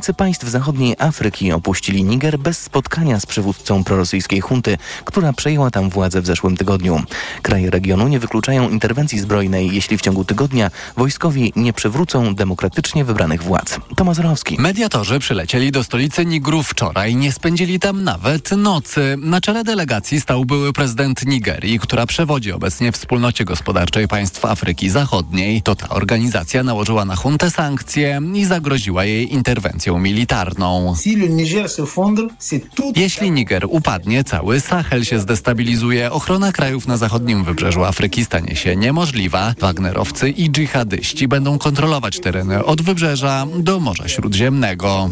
Przywódcy państw zachodniej Afryki opuścili Niger bez spotkania z przywódcą prorosyjskiej hunty, która przejęła tam władzę w zeszłym tygodniu. Kraje regionu nie wykluczają interwencji zbrojnej, jeśli w ciągu tygodnia wojskowi nie przywrócą demokratycznie wybranych władz. Tomasz Rowski. Mediatorzy przylecieli do stolicy Nigru wczoraj, nie spędzili tam nawet nocy. Na czele delegacji stał były prezydent Nigerii, która przewodzi obecnie wspólnocie gospodarczej państw Afryki Zachodniej. To ta organizacja nałożyła na huntę sankcje i zagroziła jej interwencją militarną. Jeśli Niger upadnie, cały Sahel się zdestabilizuje. Ochrona krajów na zachodnim wybrzeżu Afryki stanie się niemożliwa. Wagnerowcy i dżihadyści będą kontrolować tereny od wybrzeża do Morza Śródziemnego.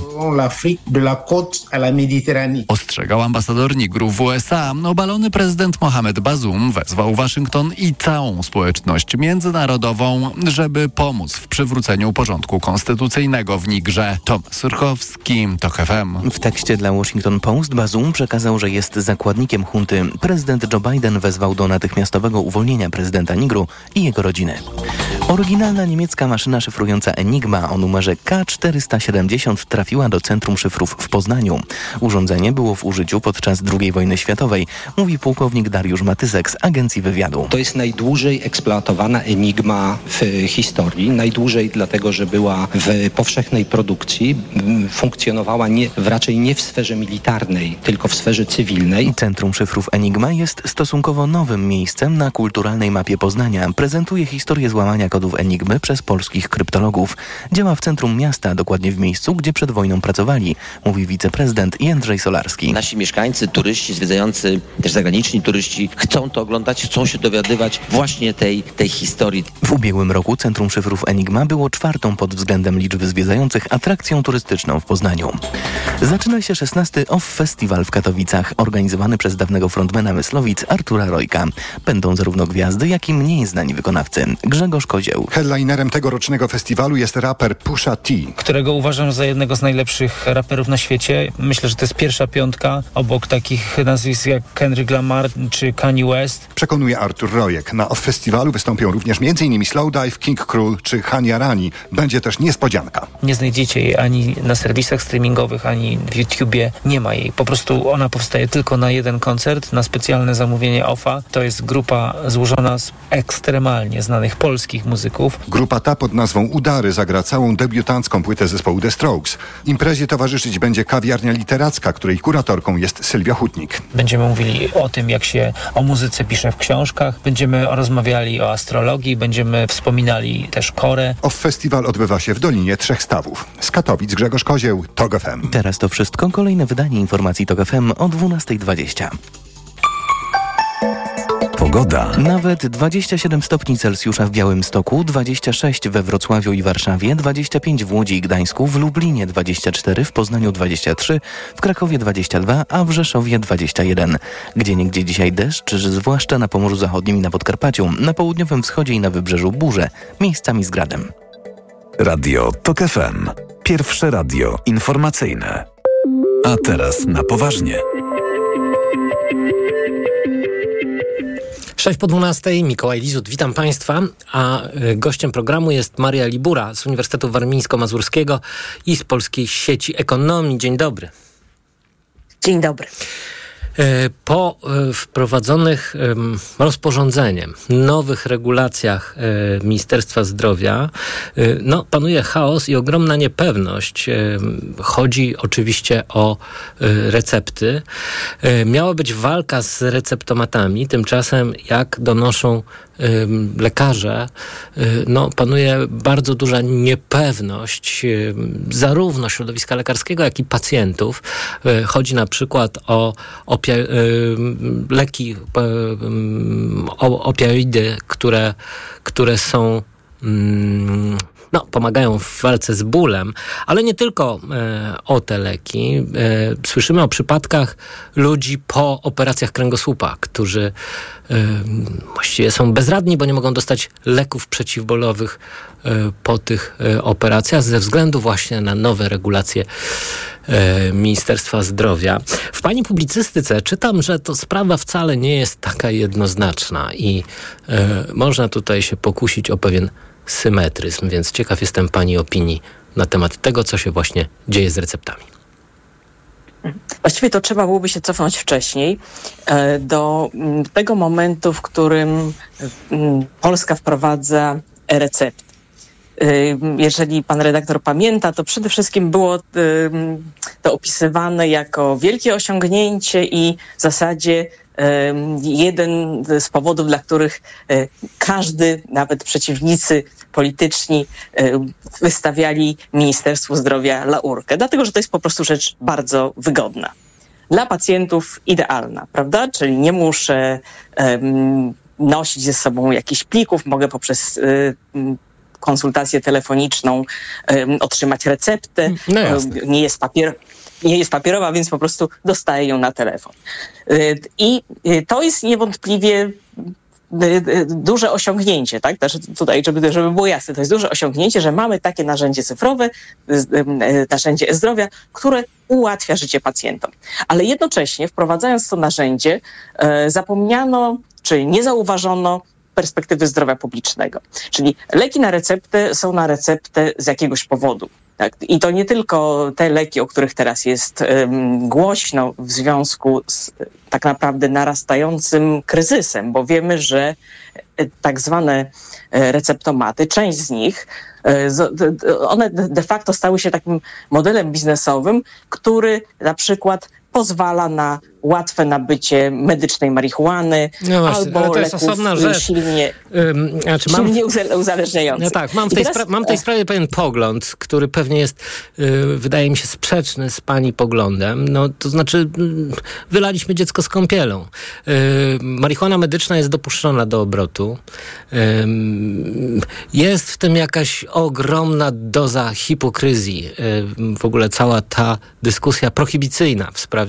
Ostrzegał ambasador Nigru w USA. Obalony prezydent Mohamed Bazoum wezwał Waszyngton i całą społeczność międzynarodową, żeby pomóc w przywróceniu porządku konstytucyjnego w Nigrze. Tom Surchowski, TOK FM. W tekście dla Washington Post Bazoum przekazał, że jest zakładnikiem hunty. Prezydent Joe Biden wezwał do natychmiastowego uwolnienia prezydenta Nigru i jego rodziny. Oryginalna niemiecka maszyna szyfrująca Enigma o numerze K470 trafiła do Centrum Szyfrów w Poznaniu. Urządzenie było w użyciu podczas II wojny światowej, mówi pułkownik Dariusz Matysek z Agencji Wywiadu. To jest najdłużej eksploatowana Enigma w historii. Najdłużej dlatego, że była w powszechnej produkcji, funkcjonowała nie, raczej nie w sferze militarnej, tylko w sferze cywilnej. Centrum Szyfrów Enigma jest stosunkowo nowym miejscem na kulturalnej mapie Poznania. Prezentuje historię złamania kodów Enigmy przez polskich kryptologów. Działa w centrum miasta, dokładnie w miejscu, gdzie przed wojną pracowali, mówi wiceprezydent Jędrzej Solarski. Nasi mieszkańcy, turyści, zwiedzający, też zagraniczni turyści chcą to oglądać, chcą się dowiadywać właśnie tej, tej historii. W ubiegłym roku Centrum Szyfrów Enigma było czwartą pod względem liczby zwiedzających atrakcją turystyczną w Poznaniu. Zaczyna się 16 OFF Festiwal w Katowicach, organizowany przez dawnego frontmana Myslowic Artura Rojka. Będą zarówno gwiazdy, jak i mniej znani wykonawcy. Grzegorz Kozieł. Headlinerem tegorocznego festiwalu jest raper Pusha T. Którego uważam za jednego z najlepszych raperów na świecie. Myślę, że to jest pierwsza piątka obok takich nazwisk jak Kendrick Lamar czy Kanye West. Przekonuje Artur Rojek. Na Festiwalu wystąpią również m.in. Slowdive, King Król czy Hania Rani. Będzie też niespodzianka. Nie znajdziecie jej ani na serwisach streamingowych, ani w YouTubie. Nie ma jej. Po prostu ona powstaje tylko na jeden koncert, na specjalne zamówienie OFA. To jest grupa złożona z ekstremalnie znanych polskich muzyków. Grupa ta pod nazwą Udary zagra całą debiutancką płytę zespołu The Strokes. Imprezie towarzyszyć będzie kawiarnia literacka, której kuratorką jest Sylwia Hutnik. Będziemy mówili o tym, jak się o muzyce pisze w książkach. Będziemy rozmawiali o astrologii, będziemy wspominali też korę. OFF Festiwal odbywa się w Dolinie Trzech Stawów. Z Katowic Grzegorz Kozieł, TOG FM. Teraz to wszystko. Kolejne wydanie informacji TOG FM o 12.20. Pogoda. Nawet 27 stopni Celsjusza w Białymstoku, 26 we Wrocławiu i Warszawie, 25 w Łodzi i Gdańsku, w Lublinie 24, w Poznaniu 23, w Krakowie 22, a w Rzeszowie 21. Gdzie niegdzie dzisiaj deszcz, zwłaszcza na Pomorzu Zachodnim i na Podkarpaciu, na południowym wschodzie i na wybrzeżu burze, miejscami z gradem. Radio TOK FM. Pierwsze radio informacyjne. A teraz na poważnie. 6 po 12, Mikołaj Lizut, witam Państwa, a y, gościem programu jest Maria Libura z Uniwersytetu Warmińsko-Mazurskiego i z Polskiej Sieci Ekonomii. Dzień dobry. Dzień dobry. Po wprowadzonych rozporządzeniem, nowych regulacjach Ministerstwa Zdrowia, no, panuje chaos i ogromna niepewność. Chodzi oczywiście o recepty. Miała być walka z receptomatami, tymczasem, jak donoszą lekarze, no, panuje bardzo duża niepewność zarówno środowiska lekarskiego, jak i pacjentów. Chodzi na przykład o opia- leki, opioidy, które, które są no, pomagają w walce z bólem, ale nie tylko e, o te leki. E, słyszymy o przypadkach ludzi po operacjach kręgosłupa, którzy e, właściwie są bezradni, bo nie mogą dostać leków przeciwbólowych po tych operacjach ze względu właśnie na nowe regulacje Ministerstwa Zdrowia. W pani publicystyce czytam, że to sprawa wcale nie jest taka jednoznaczna i można tutaj się pokusić o pewien symetryzm, więc ciekaw jestem Pani opinii na temat tego, co się właśnie dzieje z receptami. Właściwie to trzeba byłoby się cofnąć wcześniej e, do mm, tego momentu, w którym mm, Polska wprowadza recept. E, jeżeli pan redaktor pamięta, to przede wszystkim było e, to opisywane jako wielkie osiągnięcie i w zasadzie jeden z powodów, dla których każdy, nawet przeciwnicy polityczni wystawiali Ministerstwu Zdrowia laurkę, dlatego że to jest po prostu rzecz bardzo wygodna. Dla pacjentów idealna, prawda? Czyli nie muszę nosić ze sobą jakichś plików, mogę poprzez um, konsultację telefoniczną otrzymać receptę. No nie jest papier nie jest papierowa, więc po prostu dostaję ją na telefon. I to jest niewątpliwie Y, y, duże osiągnięcie, tak? Tutaj, żeby, żeby było jasne, to jest duże osiągnięcie, że mamy takie narzędzie cyfrowe, y, narzędzie e-zdrowia, które ułatwia życie pacjentom. Ale jednocześnie wprowadzając to narzędzie, zapomniano, czy nie zauważono perspektywy zdrowia publicznego. Czyli leki na receptę są na receptę z jakiegoś powodu. Tak? I to nie tylko te leki, o których teraz jest um, głośno w związku z tak naprawdę narastającym kryzysem, bo wiemy, że e, tak zwane e, receptomaty, część z nich, e, one de facto stały się takim modelem biznesowym, który na przykład pozwala na łatwe nabycie medycznej marihuany no właśnie, albo ale to jest leków osobna rzecz. silnie, um, znaczy mam, silnie uzależniających. No tak, mam w, tej teraz... mam tej sprawie pewien pogląd, który pewnie jest, yy, wydaje mi się, sprzeczny z pani poglądem. No to znaczy, yy, wylaliśmy dziecko z kąpielą. Yy, marihuana medyczna jest dopuszczona do obrotu. jest w tym jakaś ogromna doza hipokryzji. w ogóle cała ta dyskusja prohibicyjna w sprawie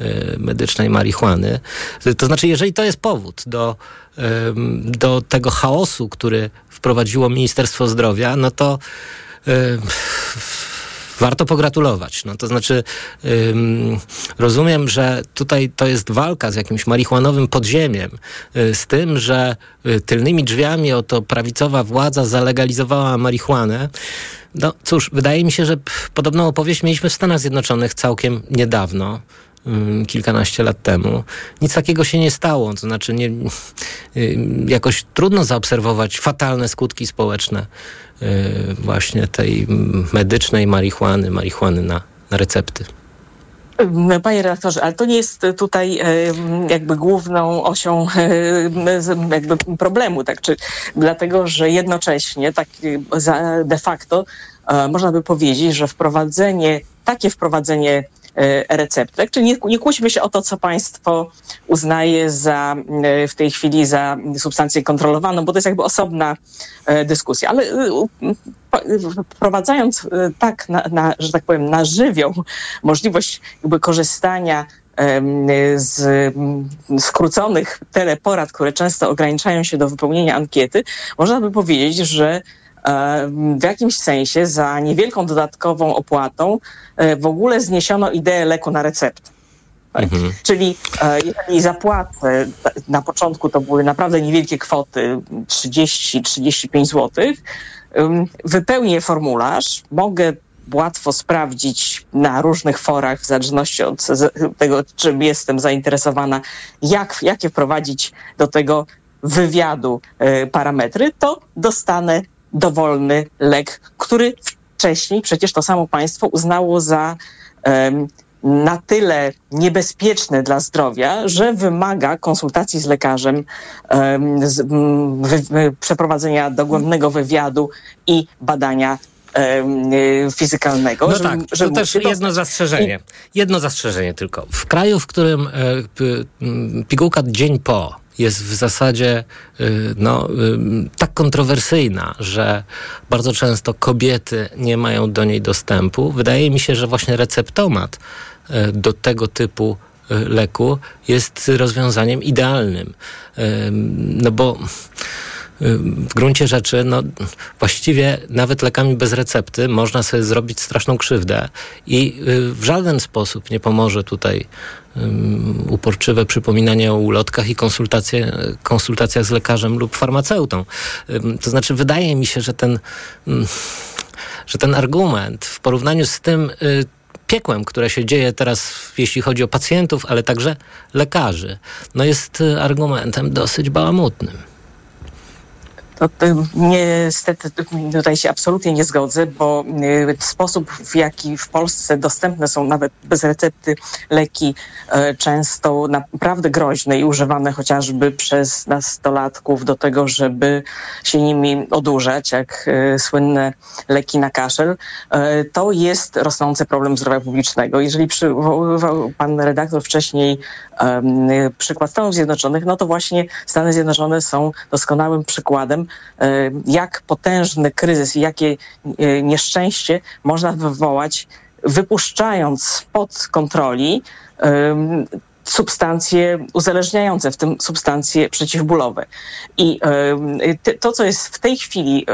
Y, medycznej marihuany. To znaczy, jeżeli to jest powód do, do tego chaosu, który wprowadziło Ministerstwo Zdrowia, no to warto pogratulować. No to znaczy, rozumiem, że tutaj to jest walka z jakimś marihuanowym podziemiem, y, z tym, że y, tylnymi drzwiami oto prawicowa władza zalegalizowała marihuanę. No cóż, wydaje mi się, że podobną opowieść mieliśmy w Stanach Zjednoczonych całkiem niedawno. Kilkanaście lat temu. Nic takiego się nie stało. To znaczy, nie, jakoś trudno zaobserwować fatalne skutki społeczne y, właśnie tej medycznej marihuany, marihuany na, na recepty. Panie redaktorze, ale to nie jest tutaj jakby główną osią jakby problemu, tak? Czy, dlatego, że jednocześnie tak de facto e, można by powiedzieć, że wprowadzenie, takie wprowadzenie E, receptek. Czyli nie, nie kłóćmy się o to, co państwo uznaje za e, w tej chwili za substancję kontrolowaną, bo to jest jakby osobna e, dyskusja. Ale wprowadzając tak, na, na, że tak powiem, na żywioł możliwość jakby korzystania z skróconych teleporad, które często ograniczają się do wypełnienia ankiety, można by powiedzieć, że w jakimś sensie za niewielką dodatkową opłatą e, w ogóle zniesiono ideę leku na receptę. Tak? Mhm. Czyli e, jeżeli zapłacę, na początku to były naprawdę niewielkie kwoty, 30-35 zł, wypełnię formularz, mogę łatwo sprawdzić na różnych forach, w zależności od tego, czym jestem zainteresowana, jak, jakie wprowadzić do tego wywiadu e, parametry, to dostanę dowolny lek, który wcześniej przecież to samo państwo uznało za um, na tyle niebezpieczny dla zdrowia, że wymaga konsultacji z lekarzem, um, z, um, wy, przeprowadzenia dogłębnego wywiadu i badania fizykalnego. No tak, żeby to też jedno zastrzeżenie. Jedno zastrzeżenie tylko. W kraju, w którym e, pigułka dzień po jest w zasadzie y, no, y, tak kontrowersyjna, że bardzo często kobiety nie mają do niej dostępu. Wydaje mi się, że właśnie receptomat y, do tego typu leku jest rozwiązaniem idealnym. No bo w gruncie rzeczy, no, właściwie nawet lekami bez recepty można sobie zrobić straszną krzywdę i w żaden sposób nie pomoże tutaj uporczywe przypominanie o ulotkach i konsultacje, konsultacja z lekarzem lub farmaceutą. To znaczy, wydaje mi się, że ten że ten argument w porównaniu z tym y, piekłem, które się dzieje teraz, jeśli chodzi o pacjentów, ale także lekarzy, no jest y, argumentem dosyć bałamutnym. To, to niestety tutaj się absolutnie nie zgodzę, bo y, sposób, w jaki w Polsce dostępne są nawet bez recepty leki, y, często naprawdę groźne i używane chociażby przez nastolatków do tego, żeby się nimi odurzać, jak y, słynne leki na kaszel, to jest rosnący problem zdrowia publicznego. Jeżeli przywoływał pan redaktor wcześniej przykład Stanów Zjednoczonych, no to właśnie Stany Zjednoczone są doskonałym przykładem E, jak potężny kryzys i jakie e, nieszczęście można wywołać, wypuszczając spod kontroli substancje uzależniające, w tym substancje przeciwbólowe. I to, co jest w tej chwili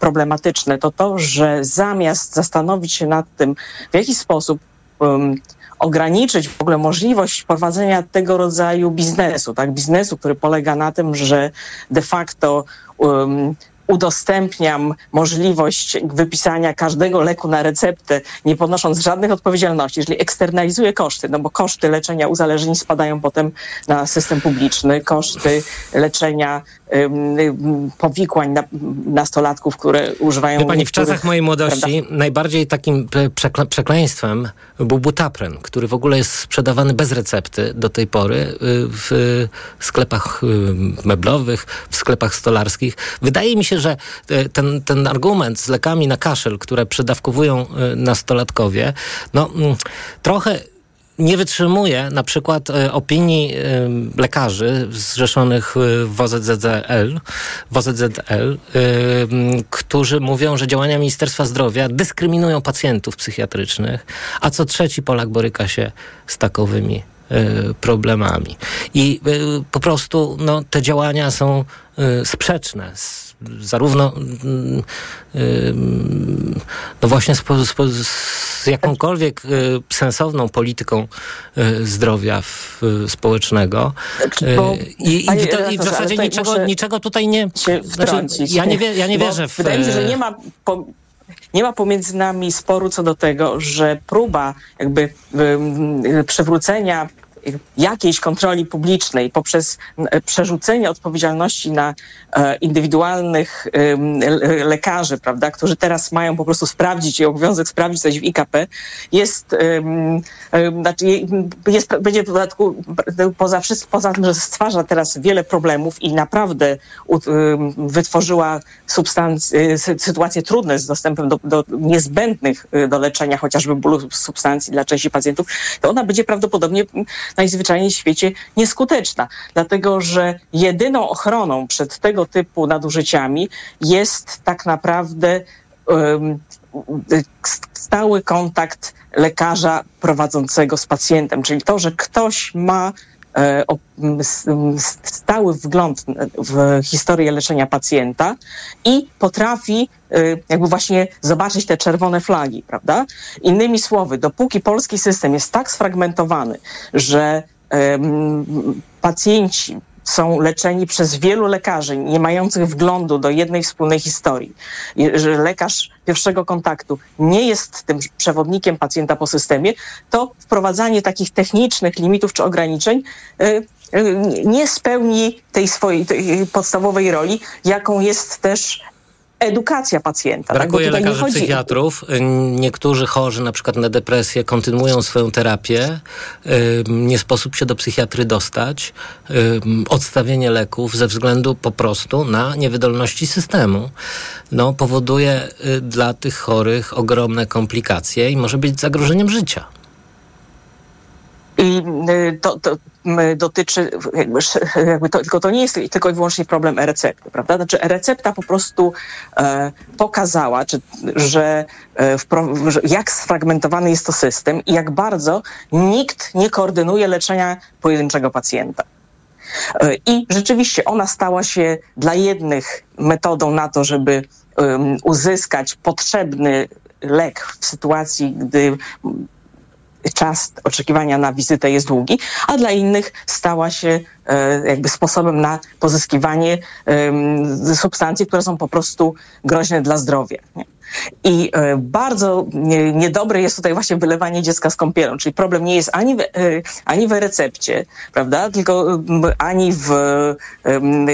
problematyczne, to to, że zamiast zastanowić się nad tym, w jaki sposób ograniczyć w ogóle możliwość prowadzenia tego rodzaju biznesu, tak, biznesu, który polega na tym, że de facto um, udostępniam możliwość wypisania każdego leku na receptę, nie ponosząc żadnych odpowiedzialności, jeżeli eksternalizuję koszty, no bo koszty leczenia uzależnień spadają potem na system publiczny, koszty leczenia powikłań na, nastolatków, które używają... Wie pani, w czasach mojej młodości prawda? najbardziej takim przekle, przekleństwem był butapren, który w ogóle jest sprzedawany bez recepty do tej pory y, w sklepach y, meblowych, w sklepach stolarskich. Wydaje mi się, że y, ten, ten argument z lekami na kaszel, które przedawkowują nastolatkowie, no mm, trochę nie wytrzymuje na przykład e, opinii e, lekarzy zrzeszonych w OZZL, w OZZL którzy mówią, że działania Ministerstwa Zdrowia dyskryminują pacjentów psychiatrycznych, a co trzeci Polak boryka się z takowymi e, problemami. I po prostu no, te działania są sprzeczne z zarówno mm, no właśnie z, z, z jakąkolwiek y, sensowną polityką y, zdrowia w, społecznego. Bo, I, i, to, i w zasadzie niczego, niczego tutaj nie... Znaczy, ja nie, wie, ja nie wierzę w... Wydaje mi się, że nie ma... Po, nie ma pomiędzy nami sporu co do tego, że próba jakby przywrócenia jakiejś kontroli publicznej poprzez e, przerzucenie odpowiedzialności na e, indywidualnych lekarzy, prawda, którzy teraz mają po prostu sprawdzić i obowiązek sprawdzić coś w IKP, jest, znaczy jest będzie w dodatku poza, poza tym, że stwarza teraz wiele problemów i naprawdę wytworzyła substancje, sytuacje trudne z dostępem do, do niezbędnych e, do leczenia chociażby bólu substancji dla części pacjentów, to ona będzie prawdopodobnie najzwyczajniej w świecie nieskuteczna, dlatego że jedyną ochroną przed tego typu nadużyciami jest tak naprawdę stały kontakt lekarza prowadzącego z pacjentem, czyli to, że ktoś ma stały wgląd w historię leczenia pacjenta i potrafi e, jakby właśnie zobaczyć te czerwone flagi, prawda? Innymi słowy, dopóki polski system jest tak sfragmentowany, że pacjenci są leczeni przez wielu lekarzy, nie mających wglądu do jednej wspólnej historii. Że lekarz pierwszego kontaktu nie jest tym przewodnikiem pacjenta po systemie, to wprowadzanie takich technicznych limitów czy ograniczeń e, e, nie spełni tej swojej tej podstawowej roli, jaką jest też edukacja pacjenta. Tak? Brakuje tak? lekarzy chodzi... psychiatrów. Niektórzy chorzy na przykład na depresję kontynuują swoją terapię. Nie sposób się do psychiatry dostać. Odstawienie leków ze względu po prostu na niewydolności systemu no, powoduje y, dla tych chorych ogromne komplikacje i może być zagrożeniem życia. I y, to, to dotyczy, jakby to, tylko to nie jest tylko i wyłącznie problem e-recepty, prawda? Znaczy e-recepta po prostu e, pokazała, czy, że, e, że jak sfragmentowany jest to system i jak bardzo nikt nie koordynuje leczenia pojedynczego pacjenta. E, I rzeczywiście ona stała się dla jednych metodą na to, żeby uzyskać potrzebny lek w sytuacji, gdy czas oczekiwania na wizytę jest długi, a dla innych stała się e, jakby sposobem na pozyskiwanie substancji, które są po prostu groźne dla zdrowia. Nie? I e, bardzo nie, niedobre jest tutaj właśnie wylewanie dziecka z kąpielą, czyli problem nie jest ani w, e, ani w recepcie, prawda, tylko ani w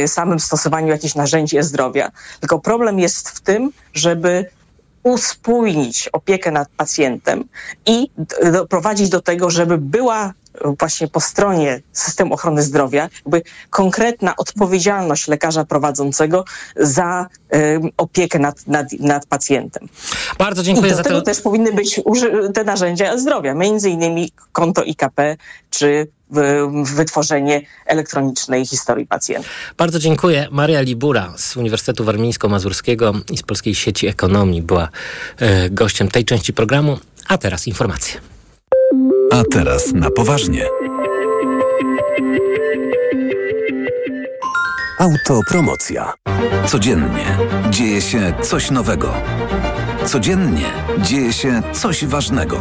samym stosowaniu jakichś narzędzi zdrowia, tylko problem jest w tym, żeby uspójnić opiekę nad pacjentem i doprowadzić do tego, żeby była właśnie po stronie systemu ochrony zdrowia jakby konkretna odpowiedzialność lekarza prowadzącego za opiekę nad, nad, nad pacjentem. Bardzo I dziękuję do za tego to. też powinny być te narzędzia zdrowia, między innymi konto IKP czy wytworzenie elektronicznej historii pacjenta. Bardzo dziękuję. Maria Libura z Uniwersytetu Warmińsko-Mazurskiego i z Polskiej Sieci Ekonomii była e, gościem tej części programu. A teraz informacje. A teraz na poważnie. Autopromocja. Codziennie dzieje się coś nowego. Codziennie dzieje się coś ważnego.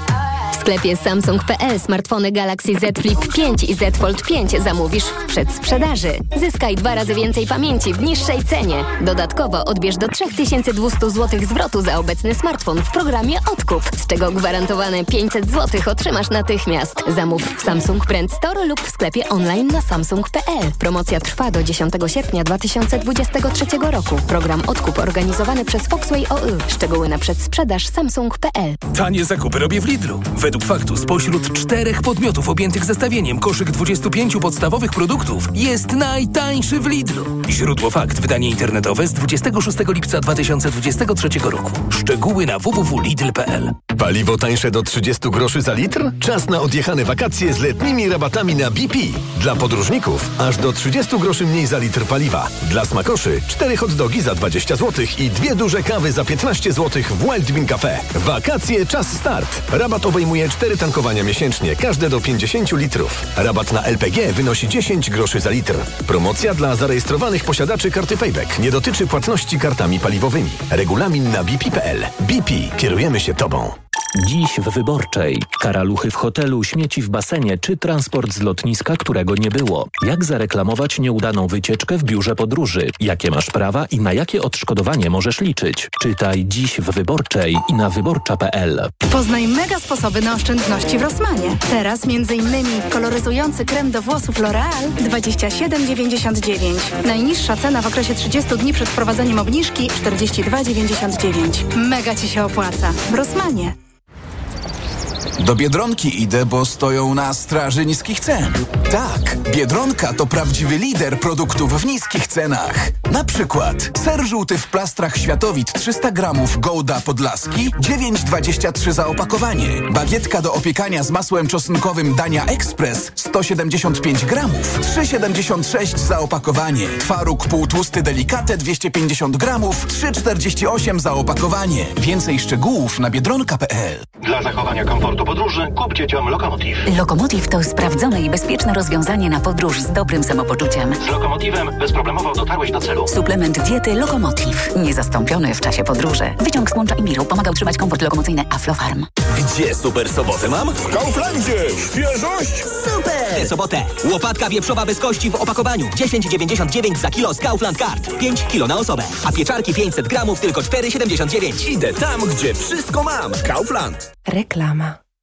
Sklepie Samsung.pl smartfony Galaxy Z Flip 5 i Z Fold 5 zamówisz w przedsprzedaży. Zyskaj dwa razy więcej pamięci w niższej cenie. Dodatkowo odbierz do 3200 zł zwrotu za obecny smartfon w programie Odkup, z czego gwarantowane 500 zł otrzymasz natychmiast. Zamów w Samsung Brand Store lub w sklepie online na samsung.pl. Promocja trwa do 10 sierpnia 2023 roku. Program Odkup organizowany przez Foxway OY. Szczegóły na przedsprzedaż samsung.pl. Tanie zakupy robię w Lidlu. Według faktu spośród czterech podmiotów objętych zestawieniem koszyk 25 podstawowych produktów jest najtańszy w Lidlu. Źródło fakt wydanie internetowe z 26 lipca 2023 roku. Szczegóły na www.lidl.pl Paliwo tańsze do 30 groszy za litr? Czas na odjechane wakacje z letnimi rabatami na BP. Dla podróżników aż do 30 groszy mniej za litr paliwa. Dla smakoszy 4 hot dogi za 20 zł i dwie duże kawy za 15 zł w Wild Bean Cafe. Wakacje czas start. Rabat obejmuje 4 tankowania miesięcznie, każde do 50 litrów. Rabat na LPG wynosi 10 groszy za litr. Promocja dla zarejestrowanych posiadaczy karty Payback. Nie dotyczy płatności kartami paliwowymi. Regulamin na bp.pl. BP. Kierujemy się Tobą. Dziś w Wyborczej. Karaluchy w hotelu, śmieci w basenie czy transport z lotniska, którego nie było. Jak zareklamować nieudaną wycieczkę w biurze podróży? Jakie masz prawa i na jakie odszkodowanie możesz liczyć? Czytaj dziś w Wyborczej i na wyborcza.pl. Poznaj mega sposoby na oszczędności w Rosmanie. Teraz m.in. koloryzujący krem do włosów L'Oreal 27,99. Najniższa cena w okresie 30 dni przed wprowadzeniem obniżki 42,99. Mega Ci się opłaca. W Rosmanie. Do Biedronki idę, bo stoją na straży niskich cen. Tak, Biedronka to prawdziwy lider produktów w niskich cenach. Na przykład ser żółty w plastrach Światowit 300 gramów Golda Podlaski 9,23 za opakowanie. Bagietka do opiekania z masłem czosnkowym Dania Express 175 gramów 3,76 za opakowanie. Twaróg półtłusty Delikate 250 gramów 3,48 za opakowanie. Więcej szczegółów na biedronka.pl Dla zachowania komfortu podróży kup dzieciom Lokomotiv. Lokomotiv to sprawdzone i bezpieczne rozwiązanie na podróż z dobrym samopoczuciem. Z Lokomotivem bezproblemowo dotarłeś do celu. Suplement diety Lokomotiv. Niezastąpiony w czasie podróży. Wyciąg z kłącza i miru pomaga utrzymać komfort lokomocyjny Aflofarm. Gdzie super sobotę mam? W Kauflandzie! Świeżość! Super! Tę sobotę łopatka wieprzowa bez kości w opakowaniu 10,99 za kilo z Kaufland Card. 5 kilo na osobę. A pieczarki 500 gramów tylko 4,79. Idę tam, gdzie wszystko mam. Kaufland. Reklama.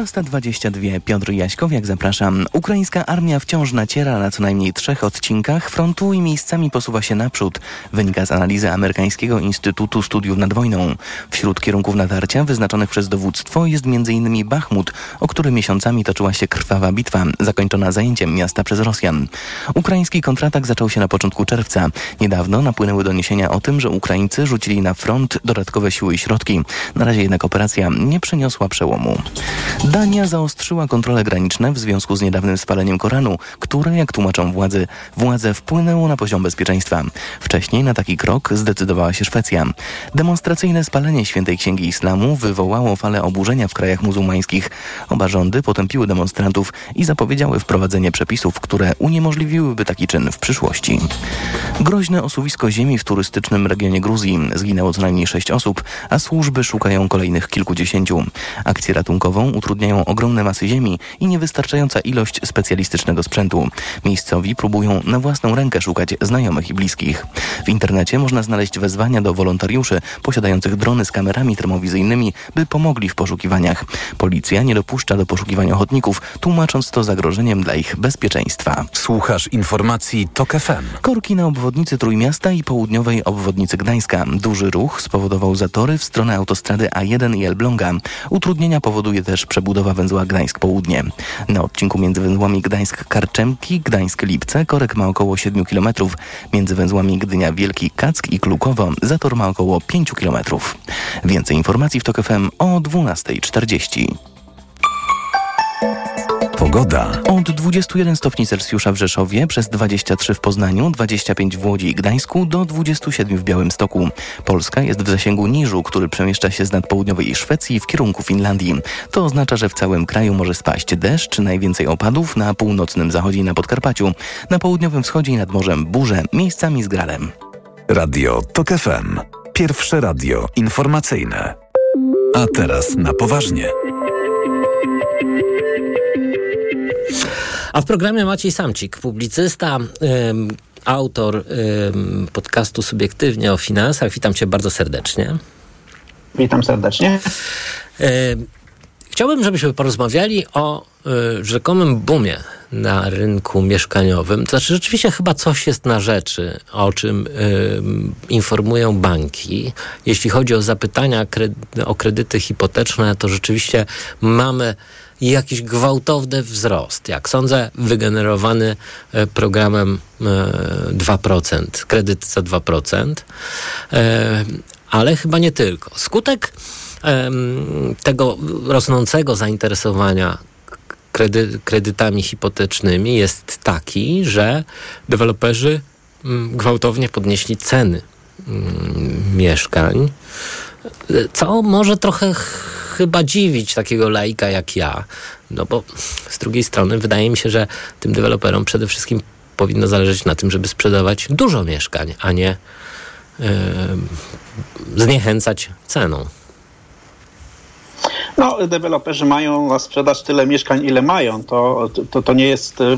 12.22. Piotr Jaśkowiak, zapraszam. Ukraińska armia wciąż naciera na co najmniej trzech odcinkach frontu i miejscami posuwa się naprzód. Wynika z analizy Amerykańskiego Instytutu Studiów nad Wojną. Wśród kierunków natarcia wyznaczonych przez dowództwo jest m.in. Bachmut, o który miesiącami toczyła się krwawa bitwa, zakończona zajęciem miasta przez Rosjan. Ukraiński kontratak zaczął się na początku czerwca. Niedawno napłynęły doniesienia o tym, że Ukraińcy rzucili na front dodatkowe siły i środki. Na razie jednak operacja nie przyniosła przełomu. Dania zaostrzyła kontrole graniczne w związku z niedawnym spaleniem Koranu, które, jak tłumaczą władze, władze wpłynęło na poziom bezpieczeństwa. Wcześniej na taki krok zdecydowała się Szwecja. Demonstracyjne spalenie Świętej Księgi Islamu wywołało falę oburzenia w krajach muzułmańskich. Oba rządy potępiły demonstrantów i zapowiedziały wprowadzenie przepisów, które uniemożliwiłyby taki czyn w przyszłości. Groźne osuwisko ziemi w turystycznym regionie Gruzji. Zginęło co najmniej sześć osób, a służby szukają kolejnych kilkudziesięciu. Akcję ratunkową utrudniają ogromne masy ziemi i niewystarczająca ilość specjalistycznego sprzętu. Miejscowi próbują na własną rękę szukać znajomych i bliskich. W internecie można znaleźć wezwania do wolontariuszy posiadających drony z kamerami termowizyjnymi, by pomogli w poszukiwaniach. Policja nie dopuszcza do poszukiwań ochotników, tłumacząc to zagrożeniem dla ich bezpieczeństwa. Słuchasz informacji TOK FM. Korki na obwodnicy Trójmiasta i południowej obwodnicy Gdańska. Duży ruch spowodował zatory w stronę autostrady A1 i Elbląga. Utrudnienia powoduje też przebudowa węzła Gdańsk Południe. Na odcinku między węzłami Gdańsk-Karczemki, Gdańsk-Lipce korek ma około 7 km. Między węzłami Gdynia Wielki, Kack i Klukowo zator ma około 5 km. Więcej informacji w TOK FM o 12.40. Pogoda. Od 21 stopni Celsjusza w Rzeszowie, przez 23 w Poznaniu, 25 w Łodzi i Gdańsku, do 27 w Białymstoku. Polska jest w zasięgu niżu, który przemieszcza się z nadpołudniowej Szwecji w kierunku Finlandii. To oznacza, że w całym kraju może spaść deszcz, najwięcej opadów na północnym zachodzie i na Podkarpaciu, na południowym wschodzie i nad morzem burze, miejscami z gradem. Radio TOK FM. Pierwsze radio informacyjne. A teraz na poważnie. A w programie Maciej Samcik, publicysta, ym, autor ym, podcastu Subiektywnie o finansach. Witam cię bardzo serdecznie. Witam serdecznie. Ym, chciałbym, żebyśmy porozmawiali o y, rzekomym boomie na rynku mieszkaniowym. To znaczy, rzeczywiście chyba coś jest na rzeczy, o czym y, informują banki. Jeśli chodzi o zapytania kredy, o kredyty hipoteczne, to rzeczywiście mamy jakiś gwałtowny wzrost, jak sądzę, wygenerowany e, programem 2%, kredyt za 2%, e, ale chyba nie tylko. Skutek tego rosnącego zainteresowania kredy, kredytami hipotecznymi jest taki, że deweloperzy gwałtownie podnieśli ceny mieszkań, co może trochę chyba dziwić takiego laika jak ja. No bo z drugiej strony wydaje mi się, że tym deweloperom przede wszystkim powinno zależeć na tym, żeby sprzedawać dużo mieszkań, a nie yy, zniechęcać ceną. No, deweloperzy mają na sprzedaż tyle mieszkań, ile mają. To, to, to nie jest y,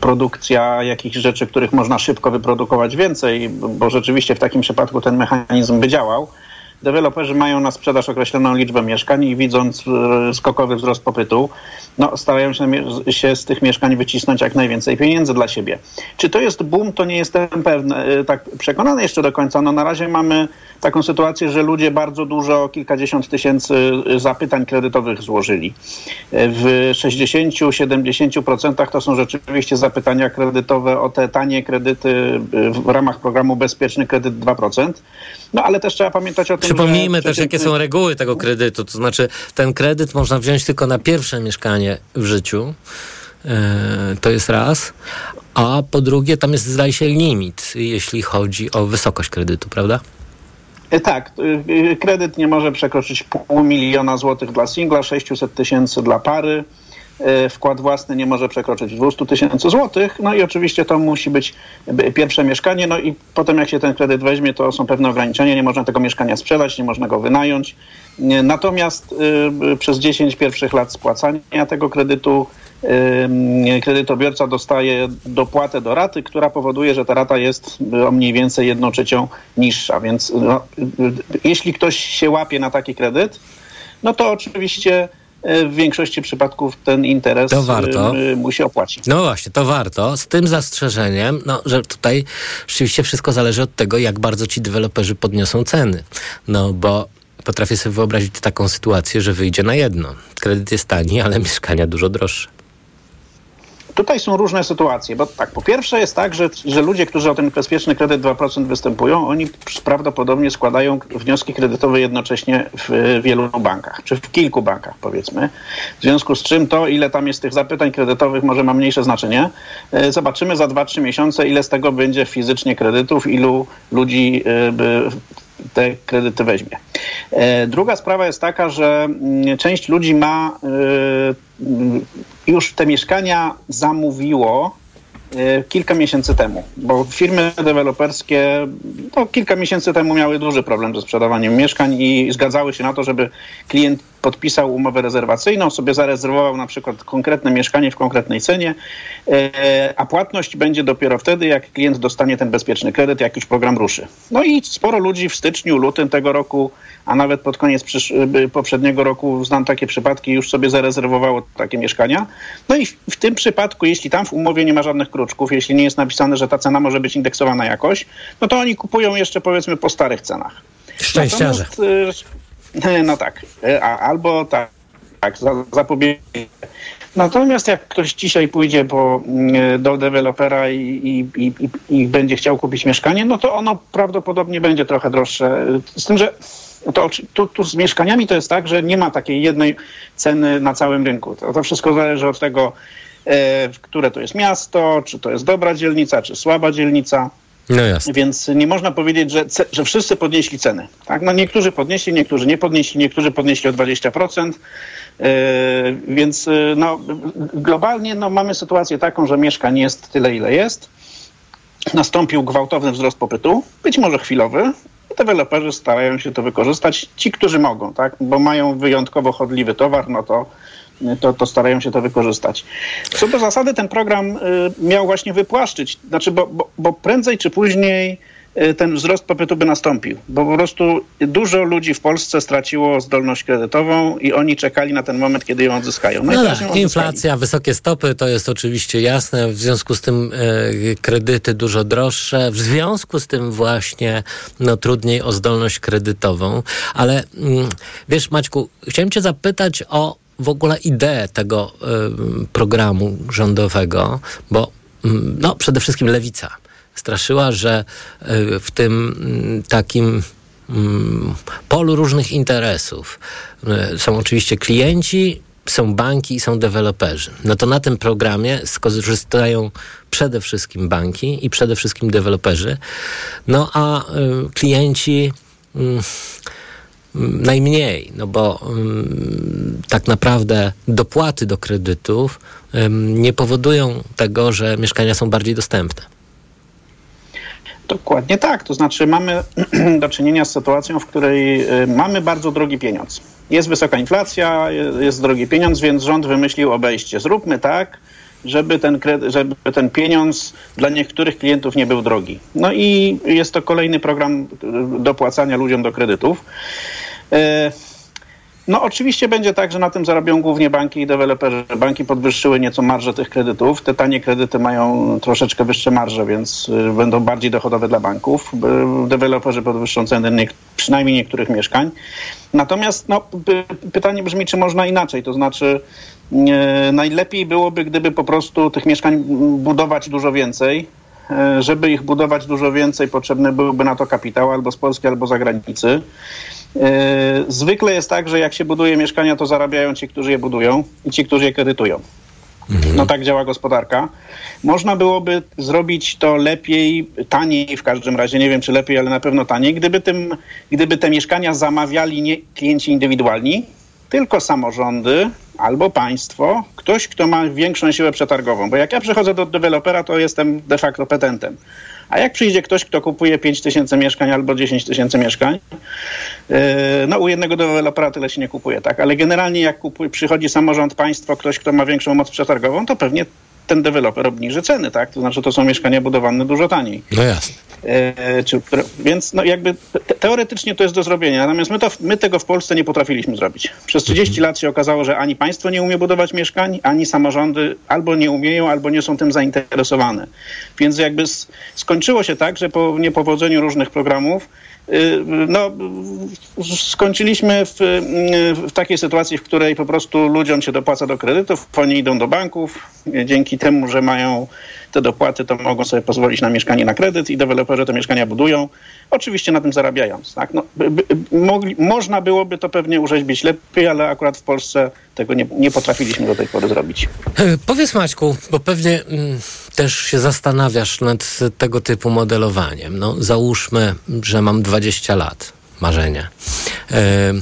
produkcja jakichś rzeczy, których można szybko wyprodukować więcej, bo rzeczywiście w takim przypadku ten mechanizm by działał deweloperzy mają na sprzedaż określoną liczbę mieszkań i widząc e, skokowy wzrost popytu, no, starają się, się z tych mieszkań wycisnąć jak najwięcej pieniędzy dla siebie. Czy to jest boom, to nie jestem pewny, e, tak przekonany jeszcze do końca. No, na razie mamy taką sytuację, że ludzie bardzo dużo, kilkadziesiąt tysięcy e, zapytań kredytowych złożyli. W 60-70% to są rzeczywiście zapytania kredytowe o te tanie kredyty w ramach programu Bezpieczny Kredyt 2%. No ale też trzeba pamiętać o tym, Przypomnijmy też, jakie są reguły tego kredytu. To znaczy, ten kredyt można wziąć tylko na pierwsze mieszkanie w życiu. E, to jest raz. A po drugie, tam jest, zdaje się, limit, jeśli chodzi o wysokość kredytu, prawda? E, tak, e, kredyt nie może przekroczyć pół miliona złotych dla singla, 600 tysięcy dla pary. E, wkład własny nie może przekroczyć 200 tysięcy złotych. No i oczywiście to musi być pierwsze mieszkanie. No i potem jak się ten kredyt weźmie, to są pewne ograniczenia. Nie można tego mieszkania sprzedać, nie można go wynająć. Natomiast przez 10 pierwszych lat spłacania tego kredytu kredytobiorca dostaje dopłatę do raty, która powoduje, że ta rata jest o mniej więcej jedną trzecią niższa. Więc no, y, jeśli ktoś się łapie na taki kredyt, no to oczywiście w większości przypadków ten interes To warto. e, mu się opłaci. No właśnie, to warto. Z tym zastrzeżeniem, no, że tutaj rzeczywiście wszystko zależy od tego, jak bardzo ci deweloperzy podniosą ceny. No bo potrafię sobie wyobrazić taką sytuację, że wyjdzie na jedno. Kredyt jest tani, ale mieszkania dużo droższe. Tutaj są różne sytuacje, bo tak, po pierwsze jest tak, że, że ludzie, którzy o ten bezpieczny kredyt 2% występują, oni prawdopodobnie składają wnioski kredytowe jednocześnie w wielu bankach, czy w kilku bankach powiedzmy. W związku z czym to, ile tam jest tych zapytań kredytowych może ma mniejsze znaczenie. E, Zobaczymy za 2-3 miesiące, ile z tego będzie fizycznie kredytów, ilu ludzi e, te kredyty weźmie. E, Druga sprawa jest taka, że mm, część ludzi ma e, już te mieszkania zamówiło e, kilka miesięcy temu, bo firmy deweloperskie no, kilka miesięcy temu miały duży problem ze sprzedawaniem mieszkań i zgadzały się na to, żeby klient podpisał umowę rezerwacyjną, sobie zarezerwował na przykład konkretne mieszkanie w konkretnej cenie, e, a płatność będzie dopiero wtedy, jak klient dostanie ten bezpieczny kredyt, jak już program ruszy. No i sporo ludzi w styczniu, lutym tego roku, a nawet pod koniec poprzedniego roku znam takie przypadki, już sobie zarezerwowało takie mieszkania. No i w, w tym przypadku, jeśli tam w umowie nie ma żadnych kruczków, jeśli nie jest napisane, że ta cena może być indeksowana jakoś, no to oni kupują jeszcze powiedzmy po starych cenach. Szczęściarze. Natomiast, y, No tak, a, albo tak, tak za, zapobiegnie. Natomiast jak ktoś dzisiaj pójdzie po, y, do dewelopera i, i, i, i, będzie chciał kupić mieszkanie, no to ono prawdopodobnie będzie trochę droższe. Z tym, że to, tu, tu z mieszkaniami to jest tak, że nie ma takiej jednej ceny na całym rynku. To, to wszystko zależy od tego, e, które to jest miasto, czy to jest dobra dzielnica, czy słaba dzielnica. No. Więc nie można powiedzieć, że, że wszyscy podnieśli ceny. Tak? No niektórzy podnieśli, niektórzy nie podnieśli, niektórzy podnieśli o 20%. Yy, więc yy, no, globalnie no, mamy sytuację taką, że mieszkań jest tyle, ile jest. Nastąpił gwałtowny wzrost popytu, być może chwilowy. I deweloperzy starają się to wykorzystać. Ci, którzy mogą, tak? bo mają wyjątkowo chodliwy towar, no to to, to starają się to wykorzystać. Co do zasady ten program y, miał właśnie wypłaszczyć, znaczy, bo, bo, bo prędzej czy później y, ten wzrost popytu by nastąpił, bo po prostu dużo ludzi w Polsce straciło zdolność kredytową i oni czekali na ten moment, kiedy ją odzyskają. No, No tak, odzyskali. inflacja, wysokie stopy, to jest oczywiście jasne. W związku z tym e, kredyty dużo droższe. W związku z tym właśnie no, trudniej o zdolność kredytową. Ale mm, wiesz, Maćku, chciałem cię zapytać o w ogóle ideę tego em, programu rządowego, bo mm, no, przede wszystkim lewica straszyła, że e, w tym mm, takim mm, polu różnych interesów e, są oczywiście klienci, są banki i są deweloperzy. No to na tym programie skorzystają przede wszystkim banki i przede wszystkim deweloperzy. No a y, klienci y, najmniej, no bo ym, tak naprawdę dopłaty do kredytów ym, nie powodują tego, że mieszkania są bardziej dostępne. Dokładnie tak. To znaczy mamy do czynienia z sytuacją, w której y, mamy bardzo drogi pieniądz. Jest wysoka inflacja, jest drogi pieniądz, więc rząd wymyślił obejście. Zróbmy tak, żeby ten, żeby ten pieniądz dla niektórych klientów nie był drogi. No i jest to kolejny program y, dopłacania ludziom do kredytów. Y, No oczywiście będzie tak, że na tym zarobią głównie banki i deweloperzy. Banki podwyższyły nieco marże tych kredytów. Te tanie kredyty mają troszeczkę wyższe marże, więc y, będą bardziej dochodowe dla banków. Y, Deweloperzy podwyższą ceny nie, przynajmniej niektórych mieszkań. Natomiast no, py, pytanie brzmi, czy można inaczej. To znaczy e, najlepiej byłoby, gdyby po prostu tych mieszkań budować dużo więcej. Żeby ich budować dużo więcej, potrzebny byłby na to kapitał albo z Polski, albo z zagranicy. E, Zwykle jest tak, że jak się buduje mieszkania, to zarabiają ci, którzy je budują i ci, którzy je kredytują. No tak działa gospodarka. Można byłoby zrobić to lepiej, taniej w każdym razie, nie wiem czy lepiej, ale na pewno taniej, gdyby, tym, gdyby te mieszkania zamawiali nie klienci indywidualni, tylko samorządy albo państwo, ktoś, kto ma większą siłę przetargową. Bo jak ja przychodzę do dewelopera, to jestem de facto petentem. A jak przyjdzie ktoś, kto kupuje 5 tysięcy mieszkań albo 10 tysięcy mieszkań, yy, no u jednego dewelopera tyle się nie kupuje, tak? Ale generalnie jak kupuje, przychodzi samorząd, państwo, ktoś, kto ma większą moc przetargową, to pewnie ten deweloper obniży ceny, tak? To znaczy to są mieszkania budowane dużo taniej. No jasne. E, czy, więc no jakby te, teoretycznie to jest do zrobienia, natomiast my, to, my tego w Polsce nie potrafiliśmy zrobić. Przez 30 lat się okazało, że ani państwo nie umie budować mieszkań, ani samorządy albo nie umieją, albo nie są tym zainteresowane. Więc jakby skończyło się tak, że po niepowodzeniu różnych programów no, skończyliśmy w, y, w takiej sytuacji, w której po prostu ludziom się dopłaca do kredytów, oni idą do banków, dzięki temu, że mają te dopłaty, to mogą sobie pozwolić na mieszkanie na kredyt i deweloperzy te mieszkania budują, oczywiście na tym zarabiając. Tak? No, by, by, mogli, można byłoby to pewnie urzeźbić lepiej, ale akurat w Polsce tego nie, nie potrafiliśmy do tej pory zrobić. E, Powiedz Maćku, bo pewnie mm, też się zastanawiasz nad tego typu modelowaniem. No, załóżmy, że mam 20 lat, marzenie. E,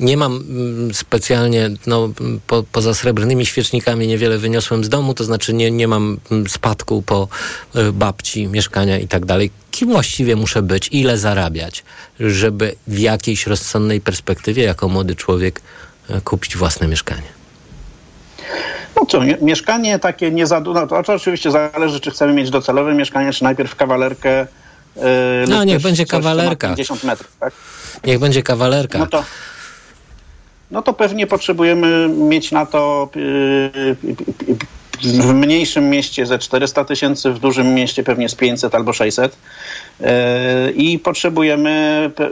nie mam mm, specjalnie, no, po, poza srebrnymi świecznikami niewiele wyniosłem z domu, to znaczy nie, nie mam mm, spadku po e, babci, mieszkania i tak dalej. Kim właściwie muszę być? Ile zarabiać, żeby w jakiejś rozsądnej perspektywie, jako młody człowiek, e, kupić własne mieszkanie? No co, mie- mieszkanie takie nie za no to, oczywiście zależy, czy chcemy mieć docelowe mieszkanie, czy najpierw kawalerkę. Yy, No, niech będzie kawalerka. 50 metrów, tak? Niech będzie kawalerka. No to, no to pewnie potrzebujemy mieć na to yy, w mniejszym mieście ze 400 tysięcy, w dużym mieście pewnie z 500 albo 600. Yy, I potrzebujemy pe-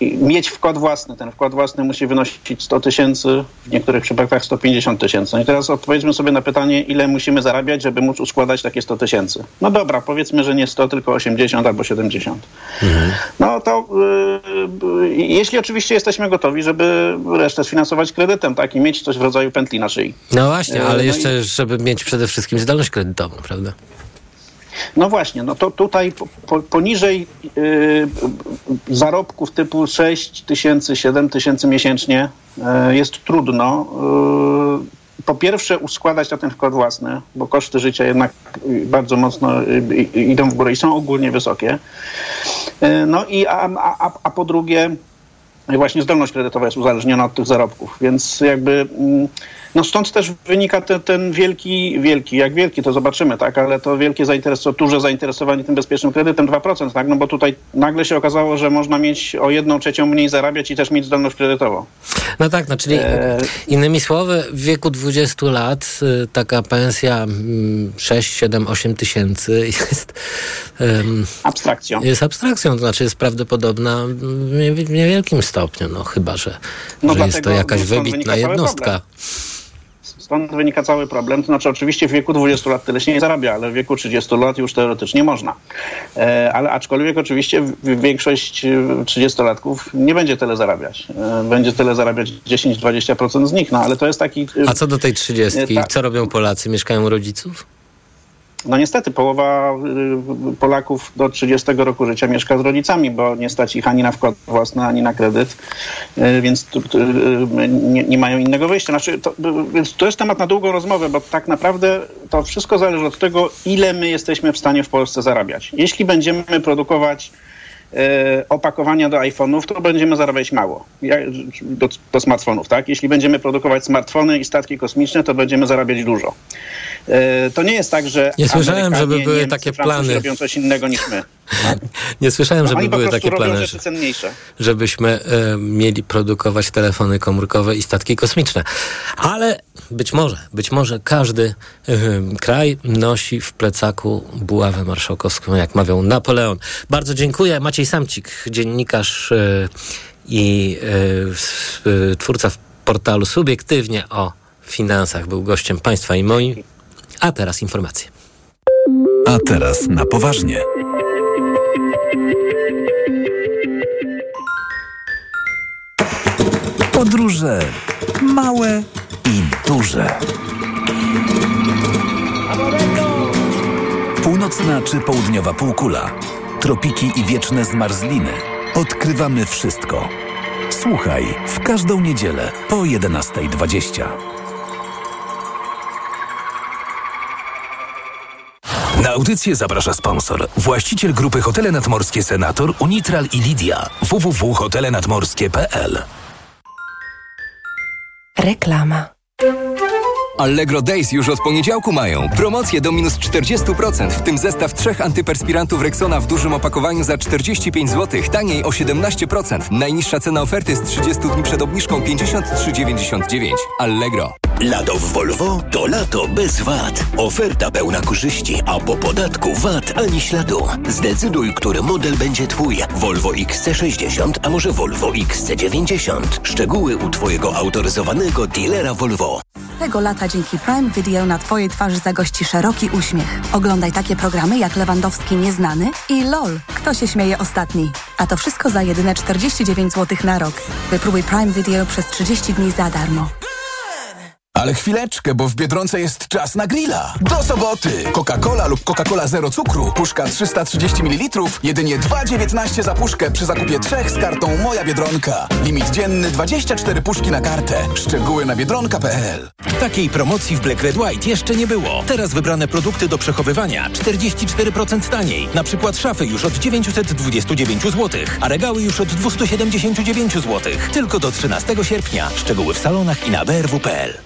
yy, mieć wkład własny. Ten wkład własny musi wynosić 100 tysięcy, w niektórych przypadkach 150 tysięcy. No i teraz odpowiedzmy sobie na pytanie, ile musimy zarabiać, żeby móc uskładać takie 100 tysięcy. No dobra, powiedzmy, że nie 100, tylko 80 albo 70. No to jeśli oczywiście jesteśmy gotowi, żeby resztę sfinansować kredytem, tak, i mieć coś w rodzaju pętli na szyi. No właśnie, ale no i- jeszcze, żeby mieć przede wszystkim zdolność kredytową, prawda? No właśnie, no to tutaj po, po, poniżej y, zarobków typu 6 tysięcy, 7 tysięcy miesięcznie y, jest trudno. Y, po pierwsze uskładać na ten wkład własny, bo koszty życia jednak y, bardzo mocno idą w górę i są ogólnie wysokie. No i a, a, a- a po drugie właśnie zdolność kredytowa jest uzależniona od tych zarobków, więc jakby mm, no stąd też wynika ten, ten wielki, wielki, jak wielki to zobaczymy, tak, ale to wielkie zainteresowanie, duże zainteresowanie tym bezpiecznym kredytem 2%, tak, no bo tutaj nagle się okazało, że można mieć o jedną trzecią mniej zarabiać i też mieć zdolność kredytową. No tak, no czyli E, innymi słowy, w wieku 20 lat y, taka pensja mm, 6, 7, 8 tysięcy jest em, abstrakcją. Jest abstrakcją, to znaczy jest prawdopodobna w nie- w niewielkim stopniu, no chyba, że, No że jest to jakaś wybitna jednostka. problem. Stąd wynika cały problem. To znaczy, oczywiście w wieku 20 lat tyle się nie zarabia, ale w wieku 30 lat już teoretycznie można. E, ale aczkolwiek oczywiście większość e, 30-latków nie będzie tyle zarabiać. E, będzie tyle zarabiać 10-20% z nich, no ale to jest taki... e, A co do tej 30, e, tak. co robią Polacy? Mieszkają u rodziców? No niestety połowa y, Polaków do 30 roku życia mieszka z rodzicami, bo nie stać ich ani na wkład własny, ani na kredyt, y, więc y, nie, nie mają innego wyjścia. Znaczy, to, więc to jest temat na długą rozmowę, bo tak naprawdę to wszystko zależy od tego, ile my jesteśmy w stanie w Polsce zarabiać. Jeśli będziemy produkować opakowania do iPhone'ów, to będziemy zarabiać mało. Do, do smartfonów, tak? Jeśli będziemy produkować smartfony i statki kosmiczne, to będziemy zarabiać dużo. E, To nie jest tak, że Nie słyszałem, żeby były Niemcy, takie Francuzi plany. robią coś innego niż my. Nie słyszałem, żeby Oni po były takie plany, cenniejsze. żebyśmy e, mieli produkować telefony komórkowe i statki kosmiczne. Ale być może, być może każdy e, kraj nosi w plecaku buławę marszałkowską, jak mawiał Napoleon. Bardzo dziękuję. Maciej Samcik, dziennikarz e, i e, twórca portalu Subiektywnie o finansach, był gościem państwa i moim. A teraz informacje. A teraz na poważnie. Podróże małe duże. Północna czy południowa półkula, tropiki i wieczne zmarzliny. Odkrywamy wszystko. Słuchaj w każdą niedzielę po 11.20. Na audycję zaprasza sponsor. Właściciel grupy Hotele Nadmorskie Senator, Unitral i Lidia. www.hotelenadmorskie.pl Reklama. Allegro Days już od poniedziałku mają. Promocje do minus 40%, w tym zestaw trzech antyperspirantów Rexona w dużym opakowaniu za 45 zł, taniej o 17%. Najniższa cena oferty z 30 dni przed obniżką 53,99. Allegro. Lato w Volvo to lato bez VAT. Oferta pełna korzyści, a po podatku VAT ani śladu. Zdecyduj, który model będzie Twój. Volvo XC60, a może Volvo XC90. Szczegóły u Twojego autoryzowanego dealera Volvo. Tego lata dzięki Prime Video na Twojej twarzy zagości szeroki uśmiech. Oglądaj takie programy jak Lewandowski Nieznany i LOL. Kto się śmieje ostatni? A to wszystko za jedyne 49 zł na rok. Wypróbuj Prime Video przez 30 dni za darmo. Ale chwileczkę, bo w Biedronce jest czas na grilla. Do soboty! Coca-Cola lub Coca-Cola zero cukru. Puszka 330 ml. Jedynie 2,19 za puszkę przy zakupie trzech z kartą Moja Biedronka. Limit dzienny 24 puszki na kartę. Szczegóły na biedronka.pl Takiej promocji w Black Red White jeszcze nie było. Teraz wybrane produkty do przechowywania 44% taniej. Na przykład szafy już od 929 zł, a regały już od 279 zł. Tylko do 13 sierpnia. Szczegóły w salonach i na brw.pl.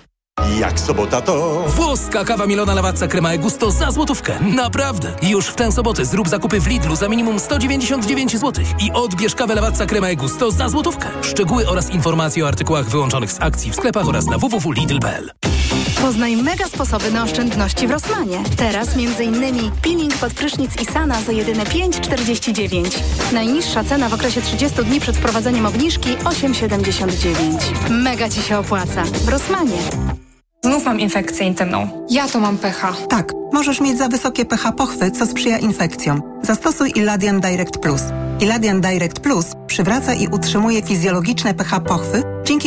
Jak sobota to... Włoska kawa Milona Lawazza Crema e Gusto za złotówkę. Naprawdę. Już w tę sobotę zrób zakupy w Lidlu za minimum 199 zł i odbierz kawę Lawazza Crema e Gusto za złotówkę. Szczegóły oraz informacje o artykułach wyłączonych z akcji w sklepach oraz na www.lidl.pl. Poznaj mega sposoby na oszczędności w Rosmanie. Teraz m.in. peeling pod prysznic Isana za jedyne 5,49. Najniższa cena w okresie 30 dni przed wprowadzeniem obniżki 8,79. Mega Ci się opłaca. W Rosmanie. Znów mam infekcję intymną. Ja to mam pH. Tak, możesz mieć za wysokie pH pochwy, co sprzyja infekcjom. Zastosuj Iladian Direct Plus. Iladian Direct Plus przywraca i utrzymuje fizjologiczne pH pochwy